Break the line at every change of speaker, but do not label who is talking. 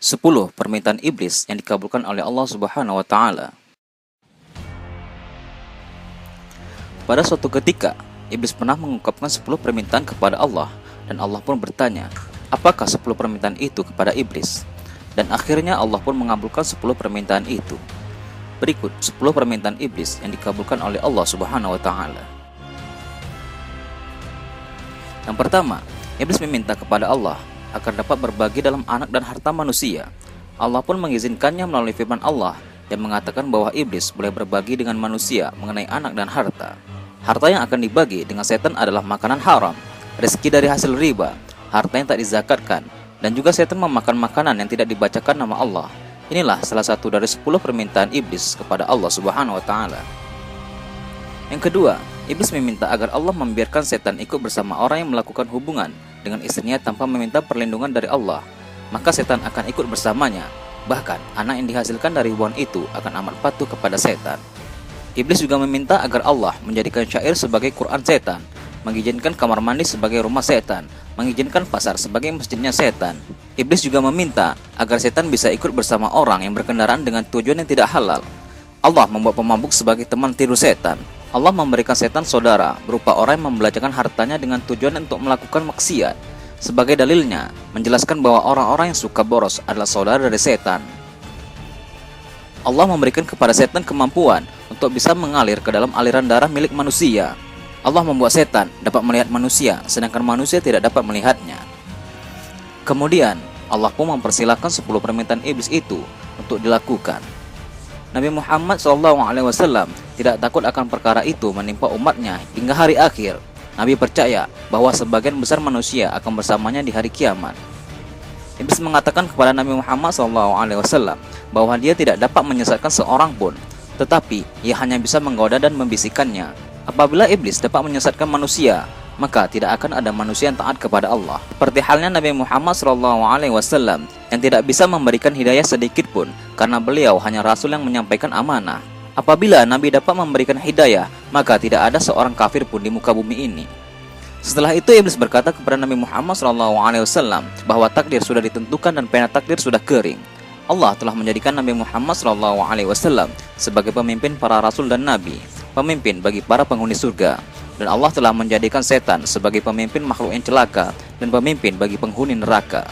10 permintaan iblis yang dikabulkan oleh Allah Subhanahu wa taala. Pada suatu ketika, iblis pernah mengungkapkan 10 permintaan kepada Allah dan Allah pun bertanya, "Apakah 10 permintaan itu kepada iblis?" Dan akhirnya Allah pun mengabulkan 10 permintaan itu. Berikut 10 permintaan iblis yang dikabulkan oleh Allah Subhanahu wa taala. Yang pertama, iblis meminta kepada Allah agar dapat berbagi dalam anak dan harta manusia. Allah pun mengizinkannya melalui firman Allah yang mengatakan bahwa iblis boleh berbagi dengan manusia mengenai anak dan harta. Harta yang akan dibagi dengan setan adalah makanan haram, rezeki dari hasil riba, harta yang tak dizakatkan, dan juga setan memakan makanan yang tidak dibacakan nama Allah. Inilah salah satu dari 10 permintaan iblis kepada Allah Subhanahu wa taala. Yang kedua, iblis meminta agar Allah membiarkan setan ikut bersama orang yang melakukan hubungan dengan istrinya tanpa meminta perlindungan dari Allah, maka setan akan ikut bersamanya. Bahkan, anak yang dihasilkan dari hubungan itu akan amat patuh kepada setan. Iblis juga meminta agar Allah menjadikan syair sebagai Quran setan, mengizinkan kamar mandi sebagai rumah setan, mengizinkan pasar sebagai masjidnya setan. Iblis juga meminta agar setan bisa ikut bersama orang yang berkendaraan dengan tujuan yang tidak halal. Allah membuat pemabuk sebagai teman tidur setan. Allah memberikan setan saudara berupa orang yang membelajarkan hartanya dengan tujuan untuk melakukan maksiat. Sebagai dalilnya, menjelaskan bahwa orang-orang yang suka boros adalah saudara dari setan. Allah memberikan kepada setan kemampuan untuk bisa mengalir ke dalam aliran darah milik manusia. Allah membuat setan dapat melihat manusia, sedangkan manusia tidak dapat melihatnya. Kemudian, Allah pun mempersilahkan 10 permintaan iblis itu untuk dilakukan. Nabi Muhammad SAW tidak takut akan perkara itu menimpa umatnya hingga hari akhir. Nabi percaya bahwa sebagian besar manusia akan bersamanya di hari kiamat. Iblis mengatakan kepada Nabi Muhammad SAW bahwa dia tidak dapat menyesatkan seorang pun, tetapi ia hanya bisa menggoda dan membisikkannya. Apabila iblis dapat menyesatkan manusia, maka tidak akan ada manusia yang taat kepada Allah. Seperti halnya Nabi Muhammad SAW yang tidak bisa memberikan hidayah sedikit pun karena beliau hanya Rasul yang menyampaikan amanah. Apabila Nabi dapat memberikan hidayah, maka tidak ada seorang kafir pun di muka bumi ini. Setelah itu iblis berkata kepada Nabi Muhammad SAW bahwa takdir sudah ditentukan dan pena takdir sudah kering. Allah telah menjadikan Nabi Muhammad SAW sebagai pemimpin para rasul dan nabi, pemimpin bagi para penghuni surga dan Allah telah menjadikan setan sebagai pemimpin makhluk yang celaka dan pemimpin bagi penghuni neraka.